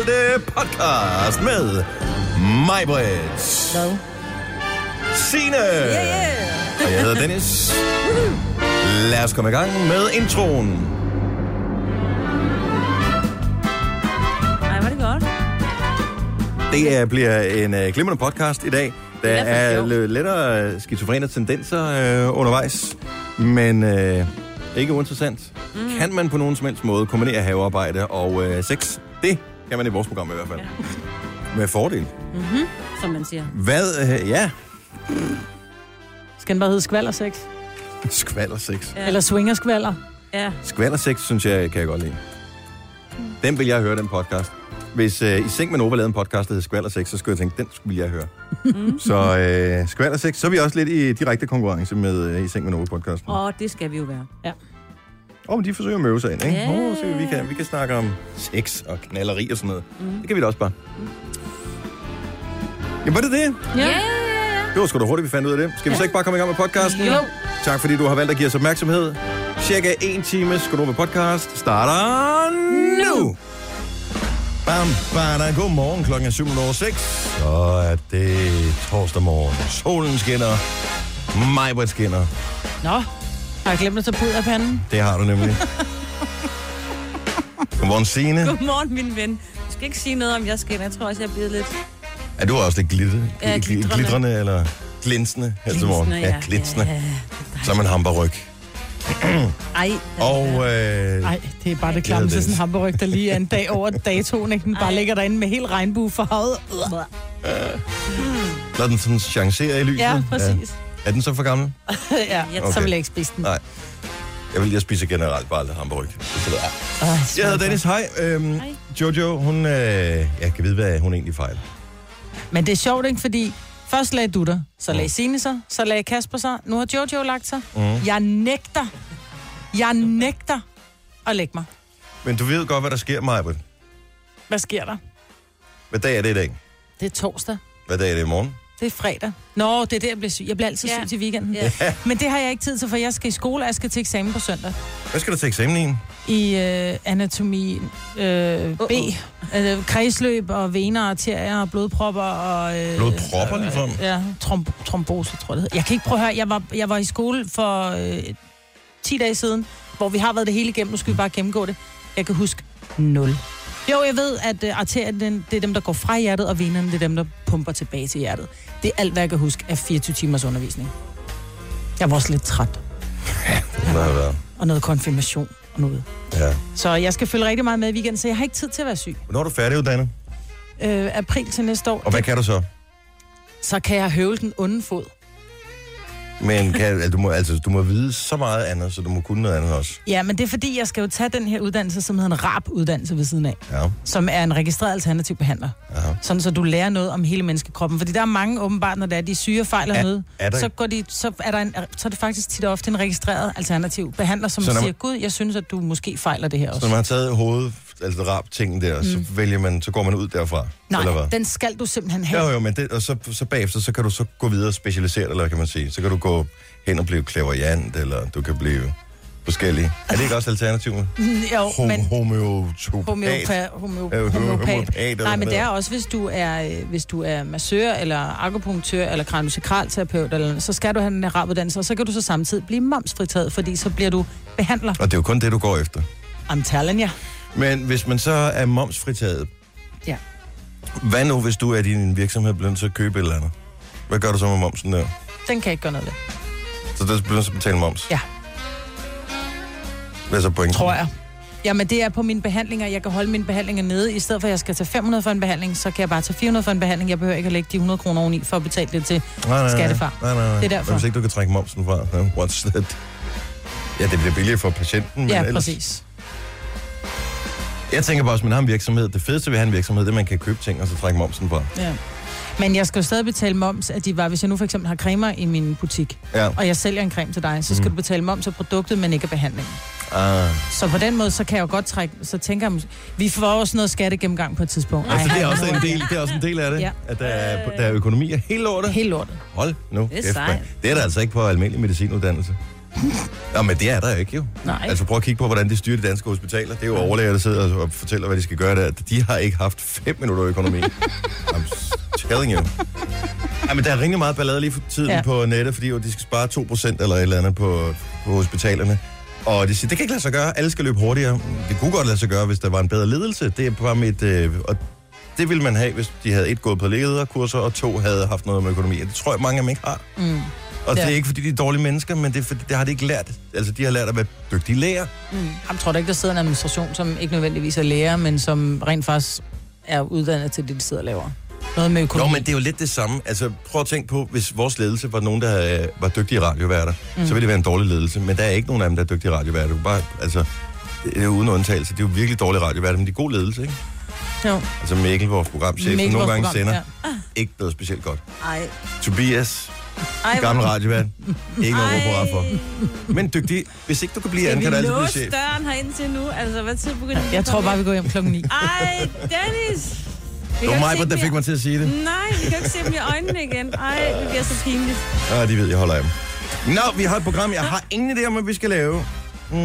udvalgte podcast med mig, Britt, Hvad? Signe Yeah, og jeg hedder Dennis. Lad os komme i gang med introen. Ej, var det godt. Det er, bliver en uh, glimrende podcast i dag. Der Det er er lettere uh, skizofrene tendenser uh, undervejs, men uh, ikke uinteressant. Mm. Kan man på nogen som helst måde kombinere havearbejde og uh, sex? Det kan man i vores program i hvert fald. Ja. Med fordel. Som man siger. Hvad? Uh, ja, Skal den bare hedde skvalder sex? skvalder sex. Ja. Eller swinger skvalder? Ja. Skvalder sex, synes jeg, kan jeg godt lide. Den vil jeg høre, den podcast. Hvis uh, I Seng med Nova lavede en podcast, der hedder Skvalder sex, så skulle jeg tænke, den skulle jeg høre. så uh, Skvalder sex, så er vi også lidt i direkte konkurrence med uh, I Seng med Nova podcasten. Og det skal vi jo være. Ja. Åh, oh, men de forsøger at møve sig ind, ikke? Åh, oh, se, vi kan, vi kan snakke om sex og knalleri og sådan noget. Mm. Det kan vi da også bare. Ja, var det det? Ja, ja, ja. Det var sgu da hurtigt, vi fandt ud af det. Skal vi så ikke bare komme i gang med podcasten? Jo. Tak fordi du har valgt at give os opmærksomhed. Cirka en time Skodova podcast starter nu. Bam, bam, god morgen. Klokken er 7.06. Så er det torsdag morgen. Solen skinner. Majbrit skinner. Nå, har jeg glemt at tage pud af panden? Det har du nemlig. Godmorgen, Signe. Godmorgen, min ven. Du skal ikke sige noget om, jeg skinner. Jeg tror også, jeg er blevet lidt... Er du også lidt glitte, Ja, gl- glitrende. glitrende eller glinsende her til morgen? Glinsende, Ja, glinsende. Ja, Som en hamperryg. Ej. Og øh, Nej, det er bare det klamme er til det. sådan en hamburg, der lige er en dag over datoen, ikke? Den bare Ej. ligger derinde med helt regnbuefarvet. lad den sådan chancere i lyset. Ja, præcis. Ja. Er den så for gammel? ja, Jeg- så Okay. vil jeg ikke spise den. Nej. Jeg vil lige spise generelt bare aldrig hamburg. Ej, Jeg hedder Dennis. Hej. Øhm, Hej. Jojo, hun... Øh, jeg kan vide, hvad hun egentlig fejler. Men det er sjovt, ikke? Fordi først lagde du dig, så lagde Signe sig, så lagde Kasper sig, nu har Jojo lagt sig. Mm. Jeg nægter, jeg nægter at lægge mig. Men du ved godt, hvad der sker, Majbert. Hvad sker der? Hvad dag er det i dag? Det er torsdag. Hvad dag er det i morgen? Det er fredag. Nå, det er der, jeg bliver syg. Jeg bliver altid Ja. syg til weekenden. Ja. Men det har jeg ikke tid til, for jeg skal i skole, og jeg skal til eksamen på søndag. Hvad skal du til eksamen i? I øh, anatomi øh, B. Øh, kredsløb og vener, arterier og blodpropper og... Øh, Blodpropper ligefrem? Ja, trom- trombose, tror jeg det hedder. Jeg kan ikke prøve at høre, jeg var, jeg var i skole for øh, 10 dage siden, hvor vi har været det hele igennem. Nu skal vi bare gennemgå det. Jeg kan huske 0. Jo, jeg ved, at øh, arterierne, den- det er dem, der går fra hjertet, og venerne, det er dem, der pumper tilbage til hjertet. Det er alt, hvad jeg kan huske af 24 timers undervisning. Jeg var også lidt træt. Det må have været. Og noget konfirmation og noget. Ja. Så jeg skal følge rigtig meget med i weekenden, så jeg har ikke tid til at være syg. Hvornår er du færdiguddannet? Øh, april til næste år, Og hvad kan du så? så kan jeg høvle den onde fod. Men kan, altså, du, må, altså, du må vide så meget andet, så du må kunne noget andet også. Ja, men det er fordi, jeg skal jo tage den her uddannelse, som hedder en RAP-uddannelse ved siden af, Ja, som er en registreret alternativ behandler. ja. Sådan, så du lærer noget om hele menneskekroppen. Fordi der er mange åbenbart, når der er de syge fejler Er- noget, er der- så, går de, så, er der en, så er det faktisk tit ofte en registreret alternativ behandler, som Så når man- siger, gud, jeg synes, at du måske fejler det her Så også. når man har taget hovedet, altså rap tingen der, mm. så vælger man, så går man ud derfra. eller Nej, hvad? den skal du simpelthen have. Jo, jo, men det, og så, så bagefter, så kan du så gå videre og specialisere dig, eller kan man sige. Så kan du gå hen og blive klaverjant, eller du kan blive forskellige. Er det ikke også alternativet? Jo, Hom- men homeotopat. Homeopa, homeo, homeopat. homeopat, eller Nej, men det er også, hvis du er, øh, hvis du er massør, eller akupunktør, eller kraniosakralterapeut, eller, så skal du have her rabuddannelse, og så kan du så samtidig blive momsfritaget, fordi så bliver du behandler. Og det er jo kun det, du går efter. I'm telling you. Men hvis man så er momsfritaget, Ja. hvad nu, hvis du er din virksomhed blevet til at købe et eller andet? Hvad gør du så med momsen der? Den kan jeg ikke gøre noget ved, Så der bliver du så betale moms? Ja. Hvad er så pointen? tror jeg. Jamen, det er på mine behandlinger. Jeg kan holde mine behandlinger nede. I stedet for, at jeg skal tage 500 for en behandling, så kan jeg bare tage 400 for en behandling. Jeg behøver ikke at lægge de 100 kroner oveni for at betale det til. nej, nej, skattefar. Nej, nej, nej. Det er derfor. Men hvis ikke du kan trække momsen fra, ja, what's that? Ja, det bliver billigere for patienten, men Ja, ellers... præcis. Jeg tænker bare, hvis man har en virksomhed, det fedeste ved at have en virksomhed, det er, at man kan købe ting og så trække momsen fra. Ja. Men jeg skal jo stadig betale moms, at de var, hvis jeg nu for eksempel har cremer i min butik, Ja. og jeg sælger en creme til dig, så skal Mhm. du betale moms af produktet, men ikke af behandlingen. Ah. Så på den måde, så kan jeg jo godt trække, så tænker jeg, vi får også noget skattegennemgang på et tidspunkt. Altså, det er, også en del, det er også en del af det, Ja. at der er, der er økonomi af helt lortet. Helt lortet. Hold nu Det er kæft. Det er der altså ikke på almindelig medicinuddannelse. Nå, men det er der ikke jo. Nej. Altså prøv at kigge på, hvordan de styrer de danske hospitaler. Det er jo overlæger, der sidder og fortæller, hvad de skal gøre der. De har ikke haft fem minutter økonomi. I'm telling you. Ja, men der er rimelig meget ballade lige for tiden ja. På nettet, fordi jo, de skal spare 2% eller et eller andet på, på hospitalerne. Og de siger, det kan ikke lade sig gøre. Alle skal løbe hurtigere. Det kunne godt lade sig gøre, hvis der var en bedre ledelse. Det er bare mit... Øh, og det ville man have, hvis de havde et gået på lederkurser, og to havde haft noget med økonomi. Og det tror jeg, mange af dem ikke har. Mm. Og det Ja. er ikke, fordi de er dårlige mennesker, men det, er, fordi, det har de ikke lært. Altså, de har lært at være dygtige læger. Jeg tror da ikke, der sidder en administration, som ikke nødvendigvis er læger, men som rent faktisk er uddannet til det, de sidder og laver. Noget med Jo, økonomi. men det er jo lidt det samme. Altså, prøv at tænke på, hvis vores ledelse var nogen, der øh, var dygtige radioværter, mm. så ville det være en dårlig ledelse. Men der er ikke nogen af dem, der er dygtige radioværter. Bare, altså, det er jo uden undtagelse. Det er jo virkelig dårlige radioværter, men de er god ledelse, ikke? Jo. Altså Mikkel, vores programchef, Mikkel, nogle gange program, sender, ja. ikke noget specielt godt. Ej. Tobias, Ej, gammel radiovært, ikke noget råd for. Men dygtig. Hvis ikke du kan blive Skal an, vi kan du altid blive låse chef. døren herind til nu? Altså, hvad tid begynder vi Jeg tror bare, vi går hjem klokken 9. Ej, Dennis! Vi Det var mig, der fik mig til at sige det. Nej, vi kan ikke se dem i øjnene igen. Ej, det bliver så pinligt. Ja, de ved, jeg holder af dem. Nå, vi har et program. Jeg har ingen idé om, hvad vi skal lave. Mm.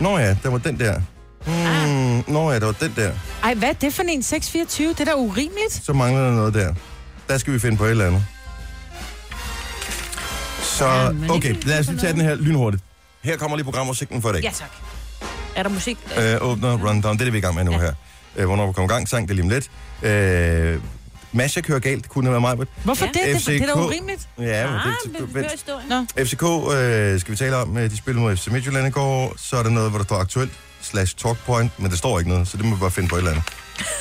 Nå ja, der var den der. Mm. Nå ja, der var den der. Ej, hvad er det for en 624? Det er da urimeligt. Så mangler der noget der. Der skal vi finde på et eller andet. Så, okay, lad os lige tage den her lynhurtigt. Her kommer lige programoversigten for i dag. Ja, tak. Er der musik? Øh, åbner rundown, det er det, vi er i gang med nu Ja. her. Øh, hvornår vi kommer i gang, sang det lige om lidt. Øh, Masha kører galt, det kunne have været mig. Hvorfor Ja. det? Det, det er da FCK. urimeligt. Ja, men ah, det, men vent. Nå. FCK øh, skal vi tale om. Øh, De spillede mod FC Midtjylland i går. Så er der noget, hvor der står aktuelt slash talkpoint, men der står ikke noget, så det må vi bare finde på et eller andet.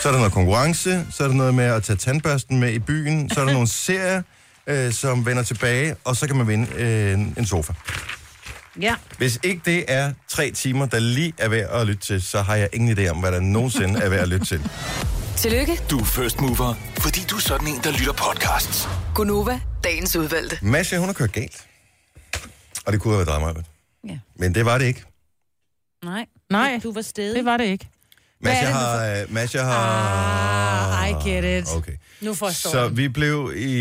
Så er der noget konkurrence, så er der noget med at tage tandbørsten med i byen, så er der nogle serier, øh, som vender tilbage, og så kan man vinde øh, en, en sofa. Ja. Hvis ikke det er tre timer, der lige er værd at lytte til, så har jeg ingen idé om, hvad der nogensinde er værd at lytte til. Tillykke, Du er first mover, fordi du er sådan en, der lytter podcasts. Gunova, dagens udvalgte. Masha, hun har kørt galt. Og det kunne have været dig. Ja. Men det var det ikke. Nej. Nej, Du var stedig. det var det ikke. Masha det har... øh, Masha har... Ah, I get it. Okay. Nu forstår Så vi blev i,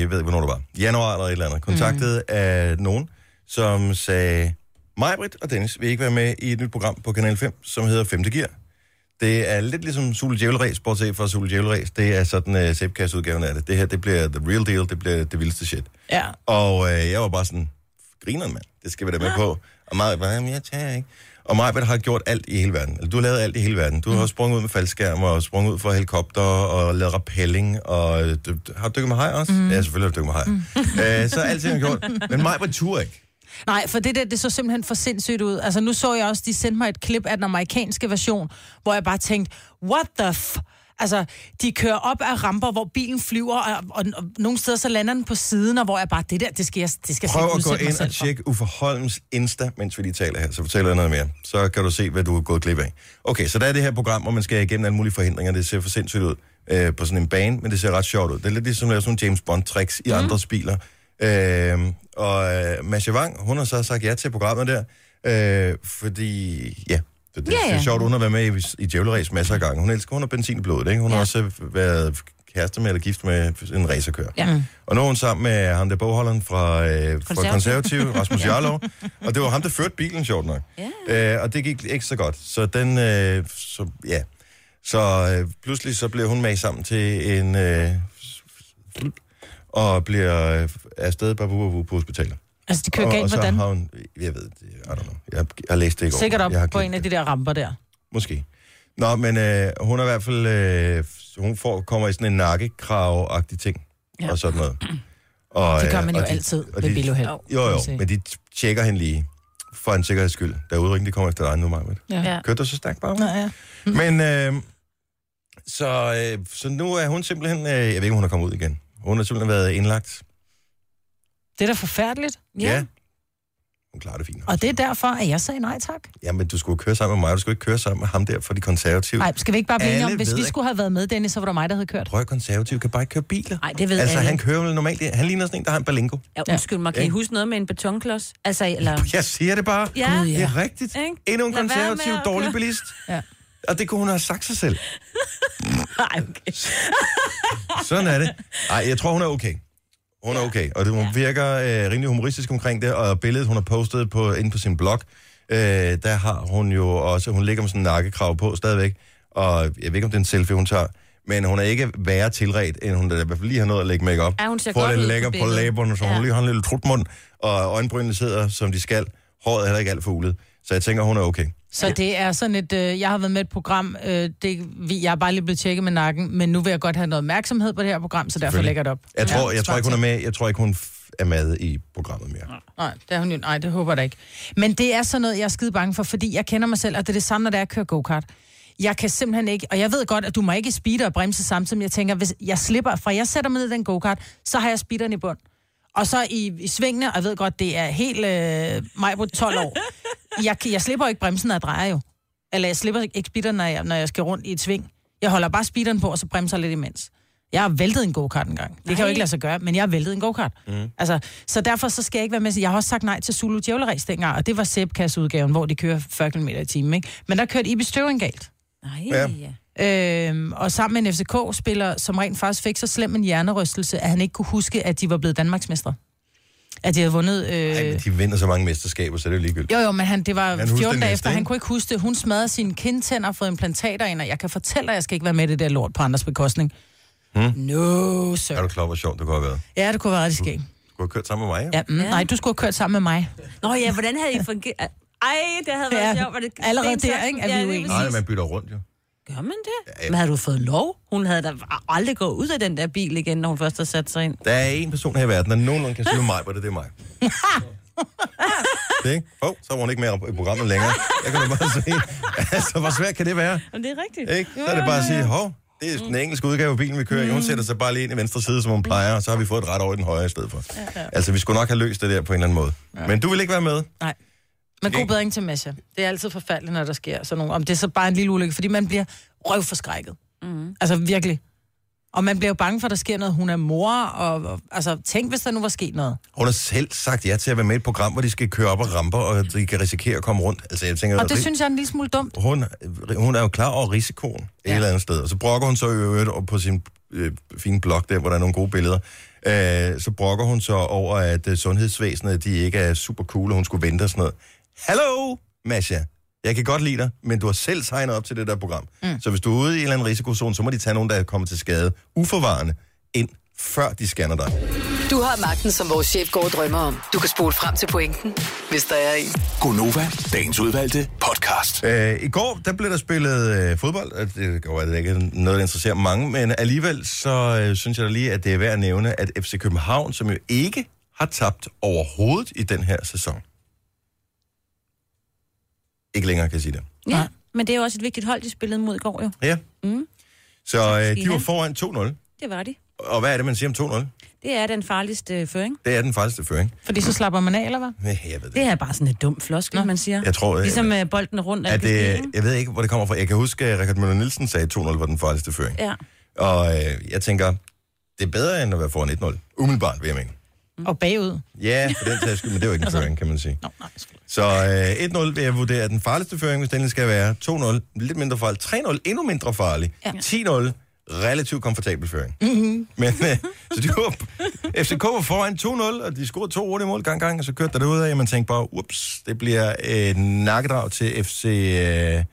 jeg ved ikke, hvornår det var, januar eller et eller andet, kontaktet mm. af nogen, som sagde, Majbrit og Dennis vil ikke være med i et nyt program på Kanal 5, som hedder 5. Gear. Det er lidt ligesom Sule Djævleræs, bortset fra Sule Djævleræs. Det er sådan uh, sæbkasseudgaven af det. Det her, det bliver the real deal, det bliver det vildeste shit. Ja. Og øh, jeg var bare sådan, grineren mand, det skal vi da med på. Og Majbrit var, jamen jeg tager ikke. Og Majbrit har gjort alt i hele verden. Eller, du har lavet alt i hele verden. Du har sprunget ud med faldskærm, og sprunget ud fra helikopter, og lavet rappelling, og du, har du dykket med haj også? Mm. Ja, selvfølgelig har du dykket med haj. øh, så alt har jeg gjort. Men Majbrit turde ikke. Nej, for det der, det så simpelthen for sindssygt ud. Altså, nu så jeg også, de sendte mig et klip af den amerikanske version, hvor jeg bare tænkte, what the f... Altså, de kører op af ramper, hvor bilen flyver, og, og, og nogle steder så lander den på siden, og hvor jeg bare, det der, det skal jeg, det skal Prøv at gå ind og tjekke Uffe Holms Insta, mens vi lige taler her, så fortæller jeg noget mere. Så kan du se, hvad du er gået glip af. Okay, så der er det her program, hvor man skal igennem alle mulige forhindringer. Det ser for sindssygt ud øh, på sådan en bane, men det ser ret sjovt ud. Det er lidt ligesom at lave sådan nogle James Bond-tricks i andres biler. Øh, og øh, Masha Wang, hun har så sagt ja til programmet der, øh, fordi, ja, det, det Ja, ja, ja. er sjovt, hun har været med i, i Djævleræs masser af gange. Hun elsker, hun har benzin i blodet, ikke? Hun ja. har også været kæreste med eller gift med en racerkører. Ja. Og nu er hun sammen med ham der bogholderen fra, øh, fra Konservativ. Rasmus Jarlov. Og det var ham, der førte bilen, sjovt nok. Ja. Øh, og det gik ikke så godt. Så den, øh, så, ja. Så øh, pludselig så blev hun med sammen til en, øh, og bliver øh, afsted på hospitalet. Altså, de kører og, og galt, så hvordan? har hun, jeg ved, det- I don't know. Jeg, jeg har læst det i går. Sikkert op jeg har på glemt en af det. de der ramper der. Måske. Nå, men øh, hun er i hvert fald, øh, hun får, kommer i sådan en nakkekrav-agtig ting, ja. Og sådan noget. Og, Det gør øh, man jo og de- altid og ved de- biluheld. Jo, jo, men de tjekker hende lige for en sikkerheds skyld. Der er udrykning, de kommer efter dig nu, Marvind. Ja. Ja. Kørte du så stærkt bare? Nå, ja. Men øh, så, øh, så nu er hun simpelthen, øh, jeg ved ikke, om hun er kommet ud igen. Hun har simpelthen været indlagt. Det er da forfærdeligt. Ja. ja. Hun klarer det fint. Og det er derfor, at jeg sagde nej tak. Jamen, du skulle køre sammen med mig, du skulle ikke køre sammen med ham der for de konservative. Nej, skal vi ikke bare blive enige om, hvis vi ikke- skulle have været med, Dennis, så var det mig, der havde kørt. Prøv at konservative kan bare ikke køre biler. Nej, det ved Altså, alle. han kører vel normalt, han ligner sådan en, der har en balingo. Ja, undskyld mig, kan I Ja. huske noget med en betonklods? Altså, eller... Jeg siger det bare. Ja. Gud, Det er rigtigt. Ikke? Endnu en Lad konservativ at dårlig køre. bilist. Ja. Og det kunne hun have sagt sig selv. Nej, okay. Sådan er det. Nej, jeg tror, hun er okay. Hun er okay, og det, hun virker øh, rimelig humoristisk omkring det, og billedet, hun har postet på, inde på sin blog, øh, der har hun jo også, hun ligger med sådan en nakkekrav på stadigvæk, og jeg ved ikke, om det er en selfie, hun tager, men hun er ikke værre tilret, end hun da i hvert fald lige har nået at lægge make op. Ja, hun ser godt lidt ud på lækker på, billedet. læberne, så Ja. hun lige har en lille trutmund, og øjenbrynene sidder, som de skal. Håret er heller ikke alt for ulet. Så jeg tænker, hun er okay. Så det er sådan et, øh, jeg har været med et program, øh, det, vi, jeg er bare lige blevet tjekket med nakken, men nu vil jeg godt have noget opmærksomhed på det her program, så derfor lægger jeg det op. Jeg tror, Ja, jeg tror ikke, hun er med. Jeg tror ikke, hun er med i programmet mere. Nej, det er hun jo, nej, det håber jeg da ikke. Men det er sådan noget, jeg er skide bange for, fordi jeg kender mig selv, og det er det samme, når det er at køre go-kart. Jeg kan simpelthen ikke, og jeg ved godt, at du må ikke speede og bremse samtidig, men jeg tænker, hvis jeg slipper, fra jeg sætter mig ned i den go-kart, så har jeg speederen i bund. Og så i, i svingene, og jeg ved godt, det er helt øh, mig på 12 år. Jeg, jeg slipper ikke bremsen, når jeg drejer jo. Eller jeg slipper ikke speederen, når jeg, når jeg skal rundt i et sving. Jeg holder bare speederen på, og så bremser jeg lidt imens. Jeg har væltet en go-kart en gang. Det kan jo Nej. ikke lade sig gøre, men jeg har væltet en go-kart. Mm. Altså, så derfor så skal jeg ikke være med. Jeg har også sagt nej til Zulu Djævleræs dengang, og det var Sebkas-udgaven, hvor de kører 40 km i timen. Ikke? Men der kørte Ibi Støvring galt. Nej, Ja. Ja. Øhm, og sammen med en FCK-spiller, som rent faktisk fik så slem en hjernerystelse, at han ikke kunne huske, at de var blevet Danmarksmestre. At de havde vundet... Øh... Ej, men de vinder så mange mesterskaber, så det er jo ligegyldigt. Jo, jo, men han, det var Han husker 14 det dage efter. Han kunne ikke huske det. Hun smadrede sine kindtænder og fået implantater ind, og jeg kan fortælle dig, at jeg skal ikke være med i det der lort på andres bekostning. Hmm? No, sir. Er du klar, hvor sjovt det kunne have været? Ja, det kunne være rigtig skægt. Du kunne have kørt sammen med mig, jo. Ja, mm, nej, du skulle have kørt sammen med mig. Nå ja, hvordan havde I fungeret? Ej, det havde været Ja, sjovt. Var det allerede der, ikke, er vi ja, uenige. Nej, præcis. man bytter rundt, jo. Gør man det? Ja, Men havde du fået lov? Hun havde da aldrig gået ud af den der bil igen, når hun først havde sat sig ind. Der er en person her i verden, der nogenlunde kan sige mig, hvor det, det er mig. det, ikke? Oh, så var hun ikke mere i programmet længere. Jeg kan da bare sige, altså, hvor svært kan det være? Og det er rigtigt. Ikke? Så er det bare at sige, hov, det er den engelske udgave af bilen, vi kører i. Hun sætter sig bare lige ind i venstre side, som hun plejer, og så har vi fået et ret over i den højre i stedet for. Altså, vi skulle nok have løst det der på en eller anden måde. Men du vil ikke være med? Nej. Men god bedring til Masha. Det er altid forfærdeligt, når der sker sådan nogle. Om det er så bare en lille ulykke, fordi man bliver røvforskrækket. Mm. Altså virkelig. Og man bliver jo bange for, at der sker noget. Hun er mor, og, og altså, tænk, hvis der nu var sket noget. Hun har selv sagt ja til at være med i et program, hvor de skal køre op og ramper, og de kan risikere at komme rundt. Altså, jeg tænker, Og det ri- synes jeg er en lille smule dumt. hun, hun er jo klar over risikoen ja. et eller andet sted. Og så brokker hun så i øvrigt op på sin øh, fine blog der, hvor der er nogle gode billeder. Øh, så brokker hun så over, at øh, sundhedsvæsenet, de ikke er super cool, og hun skulle vente og sådan noget. Hallo, Masha. Jeg kan godt lide dig, men du har selv signet op til det der program. Mm. Så hvis du er ude i en eller anden risikozone, så må de tage nogen, der er kommet til skade uforvarende ind, før de scanner dig. Du har magten, som vores chef går og drømmer om. Du kan spole frem til pointen, hvis der er en. Gonova, dagens udvalgte podcast. Øh, I går, der blev der spillet øh, fodbold. og Det at det ikke noget, der interesserer mange, men alligevel så øh, synes jeg da lige, at det er værd at nævne, at FC København, som jo ikke har tabt overhovedet i den her sæson. Ikke længere kan jeg sige det. Ja, Nej. men det er jo også et vigtigt hold, de spillede mod i går jo. Ja. Mm. Så øh, de var foran 2-0. Det var de. Og hvad er det, man siger om 2-0? Det er den farligste øh, føring. Det er den farligste føring. Fordi så slapper man af, eller hvad? Nej, Jeg ved det. Det er bare sådan et dumt floskel, man siger. Jeg tror, øh, Ligesom øh, bolden er rundt. at alt det, jeg ved ikke, hvor det kommer fra. Jeg kan huske, at Richard Møller Nielsen sagde, at 2-0 var den farligste føring. Ja. Og øh, jeg tænker, det er bedre end at være foran 1-0. Umiddelbart, vil jeg mene. Og bagud. Ja, for den sags skyld, men det er jo ikke en føring, kan man sige. Nå, nej. Så øh, 1-0 vil jeg vurdere er den farligste føring, hvis den skal være. 2-0, lidt mindre farlig. 3-0, endnu mindre farlig. Ja. 10-0, relativt komfortabel føring. Mm-hmm. Men, øh, så de var, FCK var foran 2-0, og de scorede to hurtige mål gang gang, og så kørte der af, og man tænkte bare, ups, det bliver et nakkedrag til FC øh,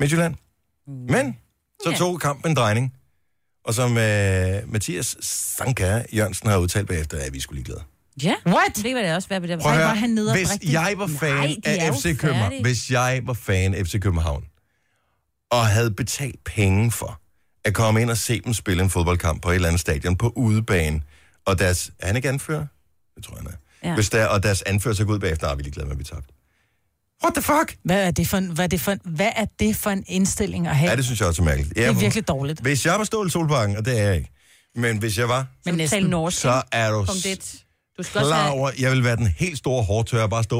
Midtjylland. Men så tog kampen en drejning, og som øh, Mathias Sanka Jørgensen har udtalt bagefter, at vi skulle ligeglade. Ja. What? Det var det også, hvad det Prøv var. at Ej, høre, var han nede hvis det? jeg var fan Nej, af FC København, hvis jeg var fan af FC København, og havde betalt penge for at komme ind og se dem spille en fodboldkamp på et eller andet stadion på udebane, og deres... Er han ikke anfører? Det tror jeg, han er. Ja. Hvis der, og deres anfører så går ud bagefter, er vi ligeglade med, at vi tabte. What the fuck? Hvad er, det for en, hvad, er det for en, hvad er det for en indstilling at have? Ja, det synes jeg også er mærkeligt. det er virkelig dårligt. Hvis jeg var Ståle Solbakken, og det er jeg ikke, men hvis jeg var, Men næsten. norsk. så er du Punkt. Du skal klar have... over, jeg vil være den helt store hårdtør og bare stå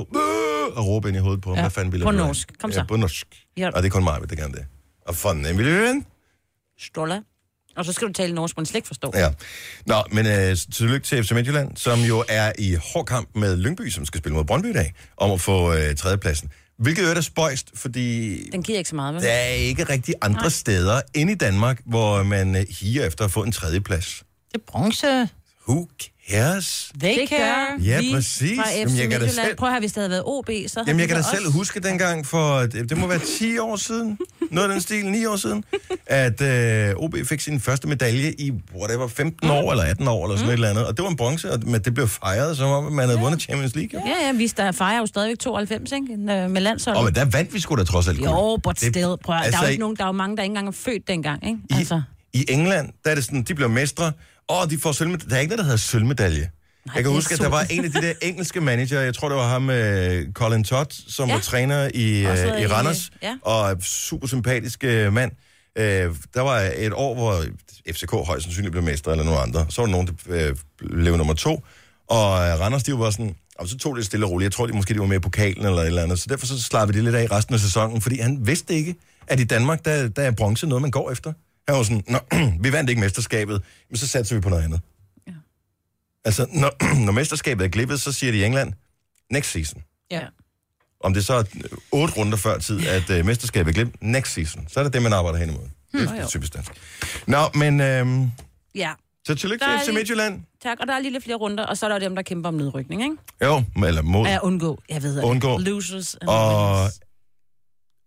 og råbe ind i hovedet på ham. Ja. Hvad fanden vil jeg På norsk. Kom så. Ja, på norsk. Ja. Og det er kun mig, der kan det. Og for den miljøen. Stoller. Og så skal du tale norsk, man slet ikke forstår. Ja. Nå, men øh, tillykke til FC Midtjylland, som jo er i hård kamp med Lyngby, som skal spille mod Brøndby i dag, om at få øh, tredjepladsen. Hvilket jo er spøjst, fordi Den giver ikke så meget, vel? der er ikke rigtig andre Nej. steder end i Danmark, hvor man øh, higer efter at få en tredjeplads. Det er bronze. Who Yes. They Det care. gør Ja, vi præcis. fra Jamen, FC jeg kan da Midtjylland. selv- Prøv at høre, hvis det havde været OB, så havde Jamen, jeg vi kan da også- selv huske dengang for, det det må være 10 år siden, noget af den stil, 9 år siden, at øh, OB fik sin første medalje i, whatever, 15 år eller 18 år eller sådan mm. et eller andet. Og det var en bronze, og men det blev fejret, som om man havde vundet Champions League. Ja. Ja, ja, vi der fejrer jo stadigvæk 92, ikke? Øh, Med landsholdet. Og men der vandt vi sgu da trods alt. guld. Jo, but Det- still. Prøv, at, altså, der er jo i- ikke nogen, der er jo mange, der ikke engang er født dengang, ikke? I, Altså, I England, der er det sådan, de bliver mestre, og de får sølvmedalje. Der er ikke noget, der hedder sølvmedalje. Nej, jeg kan huske, at der var en af de der engelske manager, jeg tror, det var ham, uh, Colin Todd, som ja. Var træner i, uh, i Randers, ja. og super sympatisk uh, mand. Uh, der var et år, hvor FCK højst sandsynligt blev mestre, eller nogen andre. Så var der nogen, der uh, blev nummer to, og uh, Randers, de var sådan, og så tog det stille og roligt. Jeg tror, de måske de var med i pokalen eller et eller andet. Så derfor så slappede de lidt af resten af sæsonen, fordi han vidste ikke, at i Danmark, der, der er bronze noget, man går efter. Han var sådan, Nå, vi vandt ikke mesterskabet, men så satser vi på noget andet. Ja. Altså, når, når mesterskabet er glippet, så siger de i England, next season. Ja. Om det så er øh, otte runder før tid, at uh, mesterskabet er glippet, next season. Så er det det, man arbejder hen imod. Det er typisk dansk. Nå, men øhm, ja. så tillykke til FC Midtjylland. Tak, og der er lige lidt flere runder, og så er der dem, der kæmper om nedrykning, ikke? Jo, eller mod. Ja, undgå. Jeg ved det. Undgå. Losers. Og.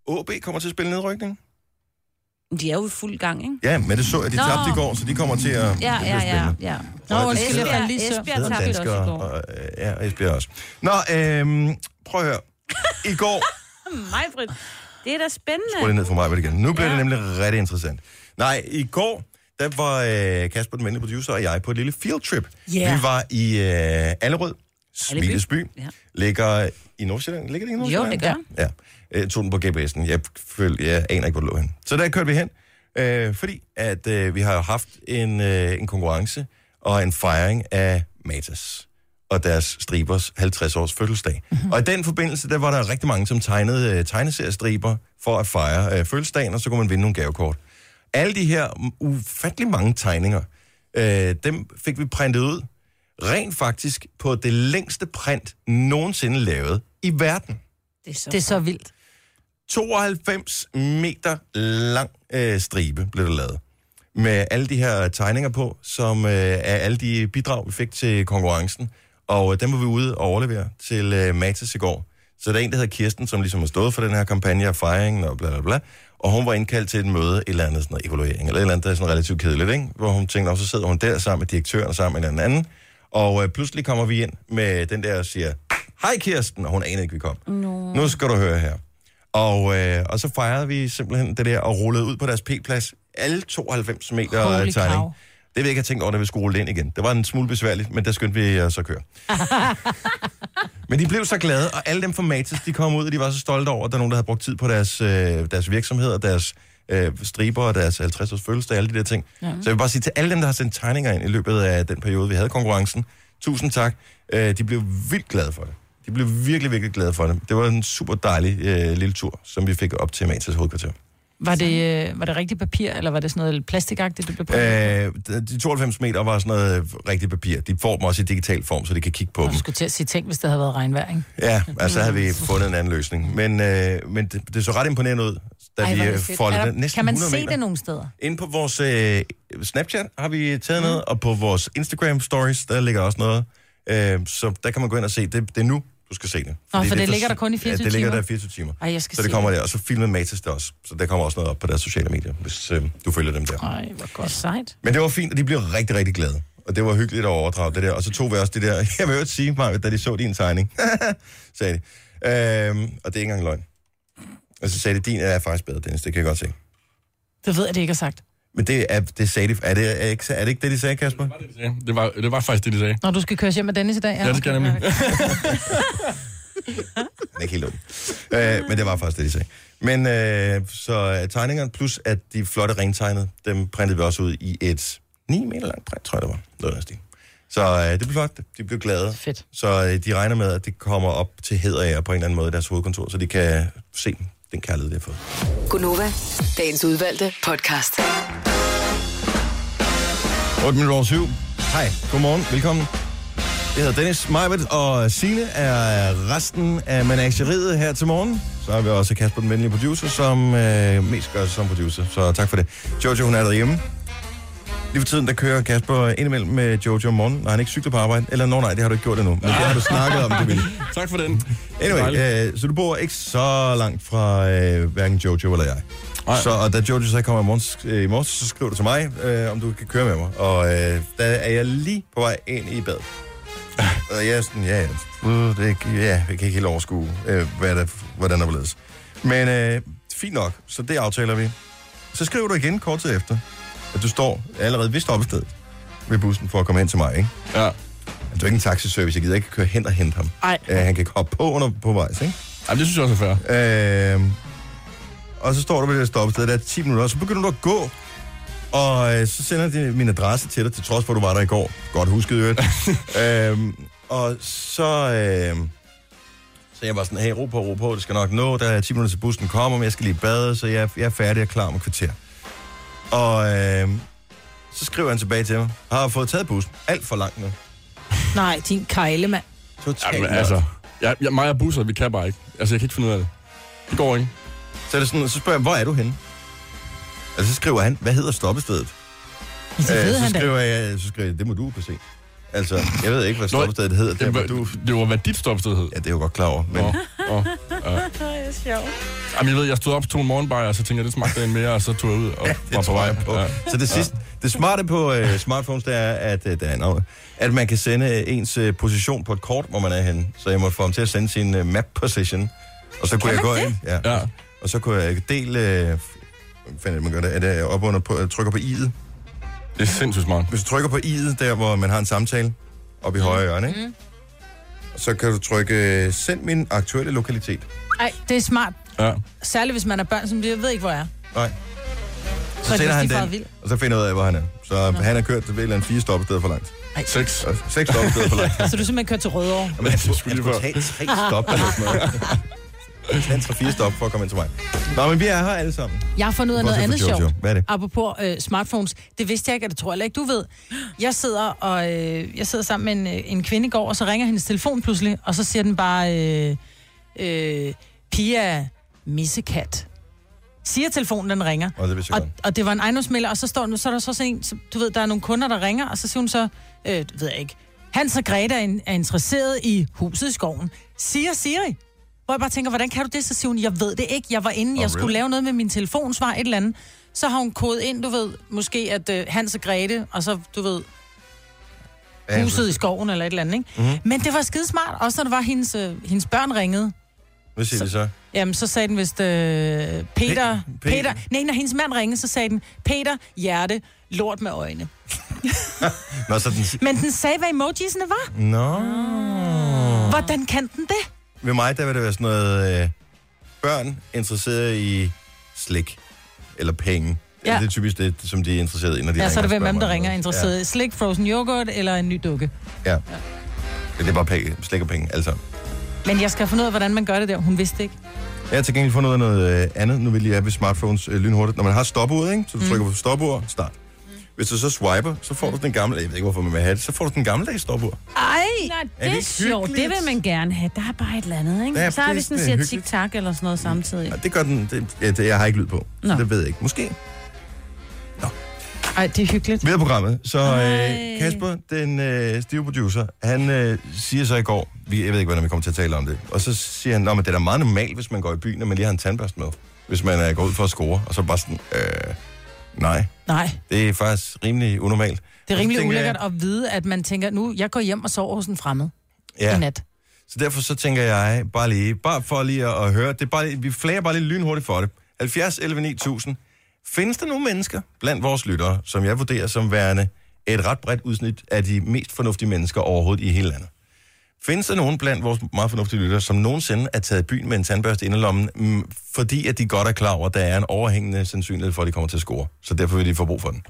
OB kommer til at spille nedrykning. De er jo i fuld gang, ikke? Ja, men det så jeg, de Nå. tabte i går, så de kommer til at... Ja, ja, ja, ja. Nå, Og undskyld, jeg Esbjerg, faldt lige søvn. Esbjerg tabte også i går. og, ja, Esbjerg også. Nå, øhm, prøv at høre. I går... Mig, Britt. Det er da spændende. Prøv det ned for mig igen. Nu bliver Ja. det nemlig rigtig interessant. Nej, i går, der var øh, Kasper, den venlige producer, og jeg på et lille field trip. Ja. Vi var i øh, Allerød, Smilesby. Ja. Ligger i Nordsjælland. Ligger det i Jo, Nordsjælland? det gør. Ja. Jeg tog den på GPS'en. Jeg, føl, jeg aner ikke, hvor det lå hen. Så der kørte vi hen, øh, fordi at øh, vi har haft en, øh, en konkurrence og en fejring af Matas og deres stribers 50-års fødselsdag. Mm-hmm. Og i den forbindelse, der var der rigtig mange, som tegnede øh, tegneseriestriber for at fejre øh, fødselsdagen, og så kunne man vinde nogle gavekort. Alle de her ufattelig mange tegninger, øh, dem fik vi printet ud, rent faktisk på det længste print nogensinde lavet i verden. Det er så, Det er så vildt. 92 meter lang øh, stribe blev der lavet. Med alle de her tegninger på, som øh, er alle de bidrag, vi fik til konkurrencen. Og øh, dem var vi ude og overlevere til øh, Matas i går. Så der er en, der hedder Kirsten, som ligesom har stået for den her kampagne af fejringen og bla bla bla. Og hun var indkaldt til et møde, et eller andet sådan noget evaluering, eller et eller andet, der er sådan relativt kedeligt, ikke? Hvor hun tænkte, og så sidder hun der sammen med direktøren og sammen med en anden. Og øh, pludselig kommer vi ind med den der og siger, hej Kirsten, og hun anede ikke, vi kom. No. Nu skal du høre her. Og, øh, og så fejrede vi simpelthen det der og rullede ud på deres P-plads. Alle 92 meter Holy Holy tegning. cow. Det vil jeg ikke have tænkt over, da vi skulle rulle ind igen. Det var en smule besværligt, men der skyndte vi os at køre. men de blev så glade, og alle dem fra Matas, de kom ud, og de var så stolte over, at der er nogen, der havde brugt tid på deres, øh, deres virksomhed og deres øh, striber og deres 50-års fødselsdag, alle de der ting. Ja. Så jeg vil bare sige til alle dem, der har sendt tegninger ind i løbet af den periode, vi havde konkurrencen, tusind tak. Øh, de blev vildt glade for det. De blev virkelig, virkelig glade for det. Det var en super dejlig øh, lille tur, som vi fik op til Matas hovedkvarter. Var det, øh, var det rigtigt papir, eller var det sådan noget plastikagtigt, det blev på? Øh, de 92 meter var sådan noget øh, rigtigt papir. De får dem også i digital form, så de kan kigge på Du dem. skulle til at sige ting, hvis det havde været regnvejr, ikke? Ja, altså havde vi fundet en anden løsning. Men, øh, men det, det så ret imponerende ud, da Ej, vi øh, foldede den næsten Kan man 100 se meter. det nogle steder? Inde på vores øh, Snapchat har vi taget noget, og på vores Instagram stories, der ligger også noget. Øh, så der kan man gå ind og se. Det, det er nu, du skal se det. for det er ligger der kun i 24 ja, det ligger timer? der i 24 timer. Ej, jeg skal så det kommer det. der. Og så filmede Matas det også. Så der kommer også noget op på deres sociale medier, hvis øh, du følger dem der. Ej, hvor Det godt. sejt. Men det var fint, og de blev rigtig, rigtig glade. Og det var hyggeligt at overdrage det der. Og så tog vi også det der, jeg vil jo sige mig, da de så din tegning, sagde de. Øhm, og det er ikke engang løgn. Og så sagde de, din er faktisk bedre, Dennis, det kan jeg godt se. Det ved jeg, det ikke har sagt. Men det, er, det sagde de, er det, er, ikke, er det ikke det, de sagde, Kasper? Det, de sagde. det, var, det var faktisk det, de sagde. Når du skal køre hjem med Dennis i dag? Ja, det skal jeg nemlig. Den er ikke helt dum. øh, men det var faktisk det, de sagde. Men øh, så øh, tegningerne, plus at de flotte rentegnede, dem printede vi også ud i et 9 meter langt print, tror jeg, det var. Noget af stil. Så øh, det blev flot. De blev glade. Fedt. Så øh, de regner med, at det kommer op til heder af på en eller anden måde i deres hovedkontor, så de kan se den kærlighed, de har fået. Gunova, dagens udvalgte podcast. 8 minutter over 7. Hej, godmorgen, velkommen. Jeg hedder Dennis Majbet, og Signe er resten af menageriet her til morgen. Så har vi også Kasper, den venlige producer, som øh, mest gør sig som producer. Så tak for det. Jojo, hun er derhjemme. Lige for tiden, der kører Kasper indimellem med Jojo om morgenen, når han ikke cykler på arbejde. Eller nå nej, det har du ikke gjort endnu. Men det har du snakket om, du vil. Tak for den. Anyway, øh, så du bor ikke så langt fra øh, hverken Jojo eller jeg. Nej. Så, og da Jojo så kommer i morges, øh, i morges, så skriver du til mig, øh, om du kan køre med mig. Og øh, der er jeg lige på vej ind i bad. Og jeg er sådan, ja, ja, det er ikke, ja, jeg kan ikke helt overskue, øh, hvad der, hvordan der blevet. Men øh, fint nok, så det aftaler vi. Så skriver du igen kort tid efter, at du står allerede ved stoppestedet ved bussen for at komme hen til mig, ikke? Ja. Du er ikke en taxiservice, jeg gider ikke køre hen og hente ham. Ej. Øh, han kan hoppe på under på vejs, ikke? Jamen, det synes jeg også er fair. Øh, og så står du ved det stoppested, der er 10 minutter, og så begynder du at gå. Og øh, så sender de min adresse til dig, til trods for, at du var der i går. Godt husket, øvrigt. øhm, og så... Øh, så jeg var sådan, hey, ro på, ro på, det skal nok nå. Der er 10 minutter til bussen kommer, men jeg skal lige bade, så jeg, jeg er færdig og klar om et kvarter. Og øh, så skriver han tilbage til mig, har fået taget bussen. Alt for langt nu. Nej, din kejle, mand. Totalt Jamen, altså, jeg, jeg, mig og busser, vi kan bare ikke. Altså, jeg kan ikke finde ud af det. Det går ikke. Så, er det sådan, så spørger jeg, hvor er du henne? Og så skriver han, hvad hedder stoppestedet? Det ved Øh, så han da. skriver jeg, så skriver jeg, det må du kunne se. Altså, jeg ved ikke, hvad stoppestedet hedder. Der, Det, var, du... det var, hvad dit stopsted hed. Ja, det er jo godt klar over. Men Nå, nå, ja. Jamen, jeg ved, jeg stod op, tog en morgenbajer, og så tænkte jeg, det smagte en mere, og så tog jeg ud og det var på vej. på. Ja. Så det sidste, det smarte på uh, smartphones, det er, at, uh, der er noget, at man kan sende ens uh, position på et kort, hvor man er henne. Så jeg måtte få ham til at sende sin uh, map position. Og så kunne jeg gå ind. Ja. Ja. Og så kunne jeg dele... Uh, det, man gør det? Er det op under på, trykker på i'et? Det er sindssygt smart. Hvis du trykker på i'et, der hvor man har en samtale, oppe i højre hjørne, ikke? Så kan du trykke øh, send min aktuelle lokalitet. Ej, det er smart. Ja. Særligt, hvis man er børn, som jeg ved ikke, hvor jeg er. Nej. Så Så sender han den, vild. og så finder jeg ud af, hvor han er. Så han har kørt til et eller andet fire stoppesteder for langt. Seks. Seks stoppesteder for langt. Så du simpelthen kører til Rødovre. Men jeg skulle, skulle lige skulle tage tre stop eller sådan noget. Tage en tre-fire stop for at komme ind til mig. Nå, men vi er her alle sammen. Jeg har fundet ud af noget andet sjovt. Hvad er det? Apropos øh, smartphones. Det vidste jeg ikke, og det tror jeg heller ikke, du ved. Jeg sidder, og, øh, jeg sidder sammen med en, øh, en kvinde i går, og så ringer hendes telefon pludselig, og så siger den bare, øh, øh, Pia Missekat. Siger telefonen, den ringer. Og det Og, og det var en ejendomsmælder, og så står nu, så er der så sådan en, så, du ved, der er nogle kunder, der ringer, og så siger hun så, øh, ved jeg ikke, Hans og Greta er, in- er interesseret i huset i skoven. Siger Siri. Hvor jeg bare tænker, hvordan kan du det? Så siger hun, jeg ved det ikke. Jeg var inde, Oh, jeg skulle really? lave noget med min telefonsvar, et eller andet. Så har hun kodet ind, du ved, måske at øh, Hans og Grete, og så, du ved, huset i skoven eller et eller andet, ikke? Mm-hmm. Men det var skidesmart, også når det var, hendes, øh, hendes børn ringede. Hvad siger de så? Jamen, så sagde den vist, øh, Peter, Pe- Pe- Peter, nej, når hendes mand ringede, så sagde den, Peter, hjerte, lort med øjne. Nå, så den... Men den sagde, hvad emojisene var. Nå. Hvordan kan den det? Ved mig, der vil det være sådan noget... Øh, børn interesseret i slik. Eller penge. Ja. Ja. Det er typisk det, som de er interesseret i, når de Ja, ringer så er det hvem spørger der om ringer noget. interesseret i slik, frozen yoghurt eller en ny dukke. Ja. ja. Det er bare penge, slik og penge, altså. Men jeg skal finde ud af, hvordan man gør det der. Hun vidste ikke. Jeg har til gengæld fundet ud af noget øh, andet, nu vil jeg er ved smartphones øh, lynhurtigt. Når man har stopuret, ikke? så du trykker på stopur, start. Hvis du så swiper, så får du den gamle, jeg ved ikke hvorfor man vil have det, så får du den gamle stoppur. Ej, Er Nej, det det er ikke sjovt. Det vil man gerne have. Der er bare et eller andet, ikke? Ja, så er det- vi sådan det er siger hyggeligt. tic-tac eller sådan noget samtidig. Ja, det gør den, det, ja, det, jeg har ikke lyd på, så Nå. det ved jeg ikke. Måske. Ej, det er hyggeligt. Videre programmet. Så øh. Kasper, den øh, stive producer, han øh, siger så i går, vi, jeg ved ikke, hvordan vi kommer til at tale om det, og så siger han, at det er da meget normalt, hvis man går i byen, at man lige har en tandbørste med, hvis man øh, går ud for at score, og så bare sådan, øh, nej, Nej, det er faktisk rimelig unormalt. Det er rimelig tænker ulækkert at vide, at man tænker, nu, jeg går hjem og sover hos en fremmed Ja. i nat. Så derfor så tænker jeg bare lige, bare for lige at, at høre, det er bare, lige- vi flager bare lige lynhurtigt for det. 70 11 9000. Findes der nogle mennesker blandt vores lyttere, som jeg vurderer som værende et ret bredt udsnit af de mest fornuftige mennesker overhovedet i hele landet? Findes der nogen blandt vores meget fornuftige lyttere, som nogensinde er taget byen med en tandbørste i inderlommen, mm, fordi at de godt er klar over, at der er en overhængende sandsynlighed for, at de kommer til at score. Så derfor vil de få brug for den.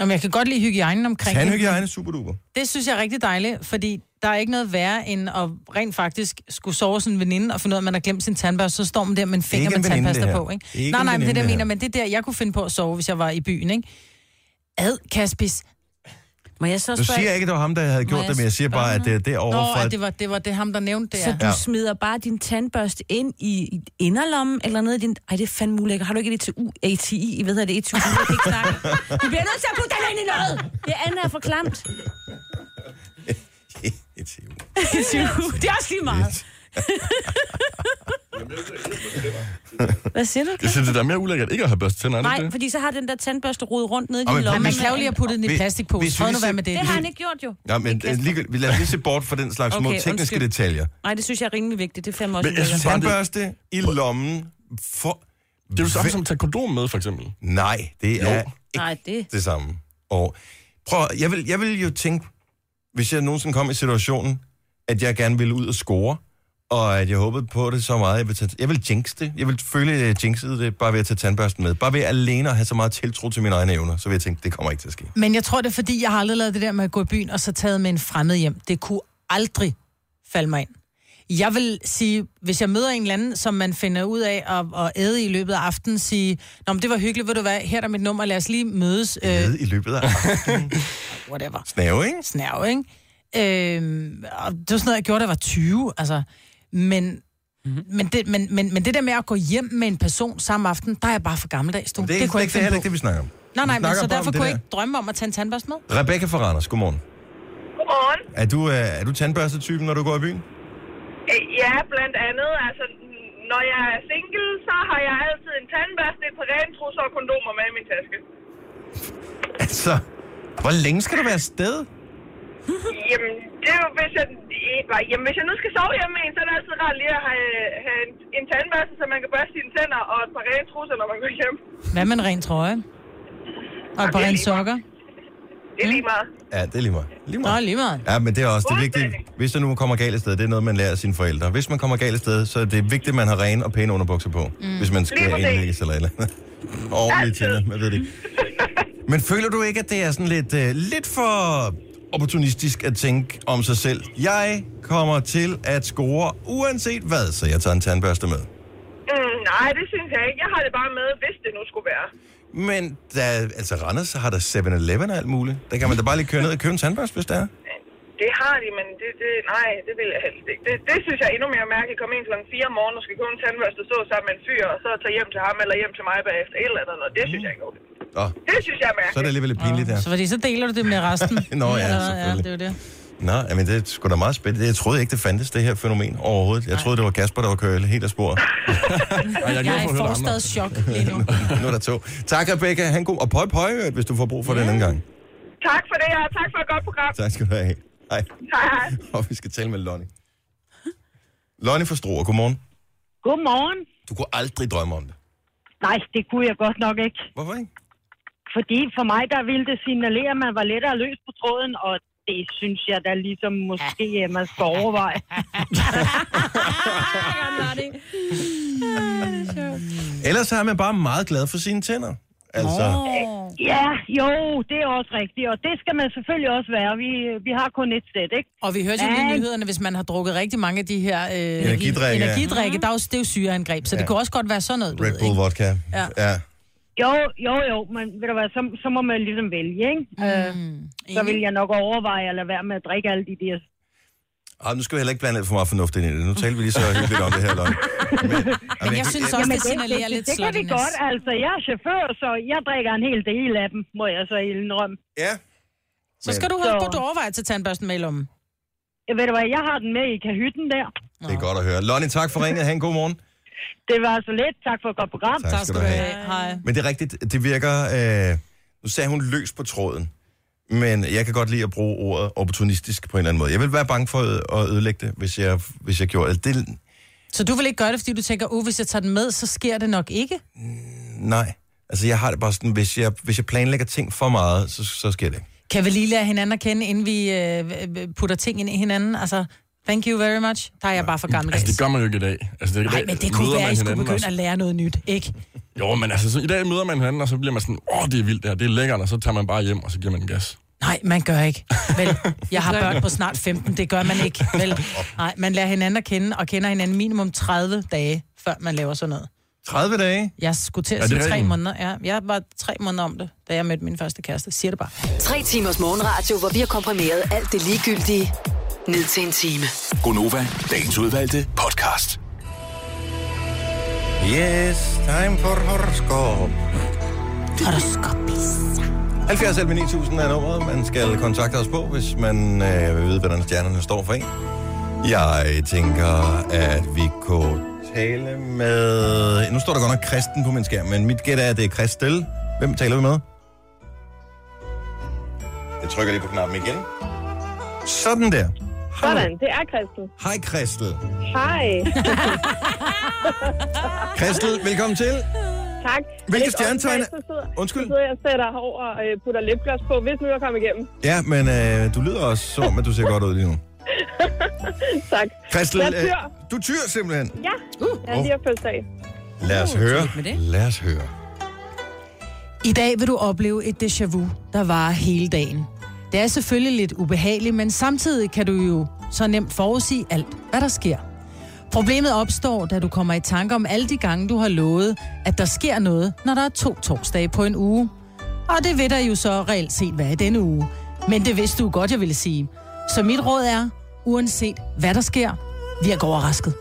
Jamen, jeg kan godt lide hygiejnen omkring. Tandhygiejne er super duper. Det synes jeg er rigtig dejligt, fordi der er ikke noget værre, end at rent faktisk skulle sove sådan en veninde og finde ud af, at man har glemt sin tandbørste, så står man der med en finger ikke med en veninde, tandpasta det her. på, ikke? Ikke nej, en nej, men det der det mener, her. men det er der, jeg kunne finde på at sove, hvis jeg var i byen, ikke? Ad, Kaspis. Må jeg så Nu spørge... siger jeg ikke, at det var ham, der havde gjort det, men jeg siger bare, at det er Nå, derovre fra... at det var, det var det ham, der nævnte det. Så du Ja. smider bare din tandbørste ind i i inderlommen, eller ned i din... Ej, det er fandme ulækkert. Har du ikke et ETU, ATI, hvad hedder det, ETU? Jeg kan ikke snakke. Du bliver nødt til at putte den ind i noget! Det andet er for klamt. ETU, det er også lige meget. Hvad siger du? Jeg synes, det er mere ulækkert ikke at have børste tænder, er Nej, det? fordi så har den der tandbørste rodet rundt nede i din lomme. Man kan jo lige have puttet den i plastikpose. Prøv nu være med det. Det har han ikke gjort jo. Ja, men øh, lige, vi lader lige se bort fra den slags små Okay, tekniske undskyld. detaljer. Nej, det synes jeg er rimelig vigtigt. Det er fandme også Men jeg synes Tandbørste i lommen for... det er jo samme som at tage kondom med, for eksempel. Nej, det er ikke Nej, det... det samme. Og prøv, jeg vil, jeg vil jo tænke, hvis jeg nogensinde kom i situationen, at jeg gerne ville ud og score, og at jeg håbede på det så meget, jeg vil, tage, jeg vil jinx det. Jeg vil føle, at jeg jinxede det, bare ved at tage tandbørsten med. Bare ved alene at have så meget tiltro til mine egne evner, så vil jeg tænke, det kommer ikke til at ske. Men jeg tror, det er fordi, jeg har aldrig lavet det der med at gå i byen, og så taget med en fremmed hjem. Det kunne aldrig falde mig ind. Jeg vil sige, hvis jeg møder en eller anden, som man finder ud af at, at æde i løbet af aftenen, sige, Nå, men det var hyggeligt, ved du hvad, her er mit nummer, lad os lige mødes. Øh, Nede i løbet af aftenen. whatever. Snave, ikke? Snærv, ikke? Øh, og det var sådan noget, jeg gjorde, da jeg var 20, altså. Men, mm-hmm. men, det, men, men, men det der med at gå hjem med en person samme aften, der er jeg bare for gammeldags, du. Det er, det, kunne det, jeg det er heller ikke det, vi snakker om. Nej, nej, men så derfor det kunne jeg ikke drømme om at tage en tandbørste med. Rebecca fra Randers, godmorgen. Godmorgen. Er du, øh, er du tandbørstetypen, når du går i byen? Øh, Ja, blandt andet. Altså, når jeg er single, så har jeg altid en tandbørste, et par rene trusser og kondomer med i min taske. Altså, hvor længe skal du være afsted? Jamen, det er jo, hvis jeg, bare- jamen, hvis jeg nu skal sove hjemme med en, så er det altid rart lige at have, have en, en tandbørste, så man kan børste sine tænder, og et par rene trusser, når man går hjem. Hvad med en ren trøje? Og et par det er rene lige meget. sokker? Det er lige meget. Ja, det er lige meget. Lige Nå, meget. lige meget. Ja, men det er også det vigtige. Fuldstændig. Hvis der nu kommer galt af sted, det er noget, man lærer af sine forældre. Hvis man kommer galt af sted, så er det vigtigt, at man har rene og pæne underbukser på. Mm. Hvis man skal indlægges eller et eller andet. Ordentligt tænder, man ved det ikke. Men føler du ikke, at det er sådan lidt, uh, lidt for opportunistisk at tænke om sig selv? Jeg kommer til at score uanset hvad, så jeg tager en tandbørste med. Mm, nej, det synes jeg ikke. Jeg har det bare med, hvis det nu skulle være. Men der, altså Randers har der 7-Eleven og alt muligt. Der kan man da bare lige køre ned og købe en tandbørste, hvis det er. Det har de, men det, det, nej, det vil jeg helst ikke. Det, det synes jeg er endnu mere mærkeligt. Komme ind klokken 4 om morgenen og skal købe en tandbørste og stå sammen med en fyr, og så tage hjem til ham eller hjem til mig bagefter. Et eller andet. Det synes jeg ikke er okay. Nå, Det synes jeg er så er det mærkeligt. alligevel lidt pinligt der. Så fordi så deler du det med resten. Nå ja, selvfølgelig. Ja, det er jo det. Nå, men det er sgu da meget spændende. Jeg troede ikke, det fandtes, det her fænomen overhovedet. Jeg troede, det var Kasper, der var kørt helt af sporet. Jeg er Jeg er i andre. forstadschok lige nu. nu er der to. Tak, Rebecca. Han god. Og pøj, pøj, hvis du får brug for yeah. den anden gang. Tak for det, og tak for et godt program. Tak skal du have. Hej. Hej, hej. Og vi skal tale med Lonnie. Lonnie fra Struer, godmorgen. Godmorgen. Du kunne aldrig drømme om det. Nej, det kunne jeg godt nok ikke. Hvorfor ikke? Fordi for mig, der ville det signalere, at man var lettere løs på tråden, og det synes jeg da ligesom måske, at man skal overveje. Ellers er man bare meget glad for sine tænder. Altså, Ja, jo, det er også rigtigt, og det skal man selvfølgelig også være. Vi, vi har kun et sæt, ikke? Og vi hørte jo Ja. lige i nyhederne, hvis man har drukket rigtig mange af de her øh, Energidrikke. energidrikke der er jo, det er jo syreangreb, så det Ja. kunne også godt være sådan noget, du Red ved, Bull ikke? vodka. Ja. ja. Jo, jo, jo, men ved du hvad, så, så må man ligesom vælge, ikke? Mm, øh, så vil jeg nok overveje at lade være med at drikke alle de der... Ah, nu skal vi heller ikke blande alt for meget fornuft ind i det. Nu taler vi lige så hyggeligt om det her, Lonnie. Men, Men jeg synes også, Jamen, det signalerer lidt det, det kan vi godt, altså. Jeg er chauffør, så jeg drikker en hel del af dem, må jeg så indrømme. Ja. Så skal du, Så- have, du overveje at tage tandbørsten med i lommen. Jeg ved du hvad, jeg har den med i kahytten der. Det er godt at høre. Lonnie, tak for ringet. Ha' en god morgen. Det var så lidt. Tak for et godt program. Tak skal du have. Hej. Men det er rigtigt, det virker... Øh, nu sagde hun løs på tråden. Men jeg kan godt lide at bruge ordet opportunistisk på en eller anden måde. Jeg vil være bange for at ødelægge det, hvis jeg, hvis jeg gjorde det. det. Så du vil ikke gøre det, fordi du tænker, uh, hvis jeg tager den med, så sker det nok ikke? Nej. Altså, jeg har det bare sådan, hvis jeg, hvis jeg planlægger ting for meget, så, så sker det ikke. Kan vi lige lære hinanden at kende, inden vi øh, putter ting ind i hinanden? Altså, thank you very much. Der er jeg bare for gammel. Altså, det gør man jo ikke i dag. Altså, det, Nej, men det kunne være, man at I skulle begynde også. at lære noget nyt, ikke? Jo, men altså, så i dag møder man hinanden, og så bliver man sådan, åh, det er vildt det her, det er lækkert, og så tager man bare hjem, og så giver man den gas. Nej, man gør ikke. Vel, jeg har børn på snart 15, det gør man ikke. Vel, nej, man lærer hinanden at kende, og kender hinanden minimum 30 dage, før man laver sådan noget. 30 dage? Jeg skulle til Er at sige tre måneder. Ja, jeg var tre måneder om det, da jeg mødte min første kæreste. Siger det bare. Tre timers morgenradio, hvor vi har komprimeret alt det ligegyldige ned til en time. Gonova, dagens udvalgte podcast. Yes, time for horoskop. Horoskopis. 70 11 9000 er nummeret, man skal kontakte os på, hvis man øh, vil vide, hvordan stjernerne står for en. Jeg tænker, at vi kunne tale med... Nu står der godt nok Kristen på min skærm, men mit gæt er, at det er Kristel. Hvem taler vi med? Jeg trykker lige på knappen igen. Sådan der. Sådan, det er Christel. Hej Kristel. Hej. Kristel, velkommen til. Tak. Hvilke stjernetegn- Undskyld? Så sidder jeg og sætter over og øh, putter lipgloss på, hvis nu jeg kommer igennem. Ja, men øh, du lyder også som, at du ser godt ud lige nu. Tak. Kristel, Jeg er tyr. øh, du tyr simpelthen. Ja, jeg er lige har fødselsdag. Lad os høre. med det. Lad os høre. I dag vil du opleve et déjà vu, der varer hele dagen. Det er selvfølgelig lidt ubehageligt, men samtidig kan du jo så nemt forudsige alt, hvad der sker. Problemet opstår, da du kommer i tanke om alle de gange, du har lovet, at der sker noget, når der er to torsdage på en uge. Og det vil der jo så reelt set være i denne uge. Men det vidste du godt, jeg ville sige. Så mit råd er, uanset hvad der sker, vi er overrasket.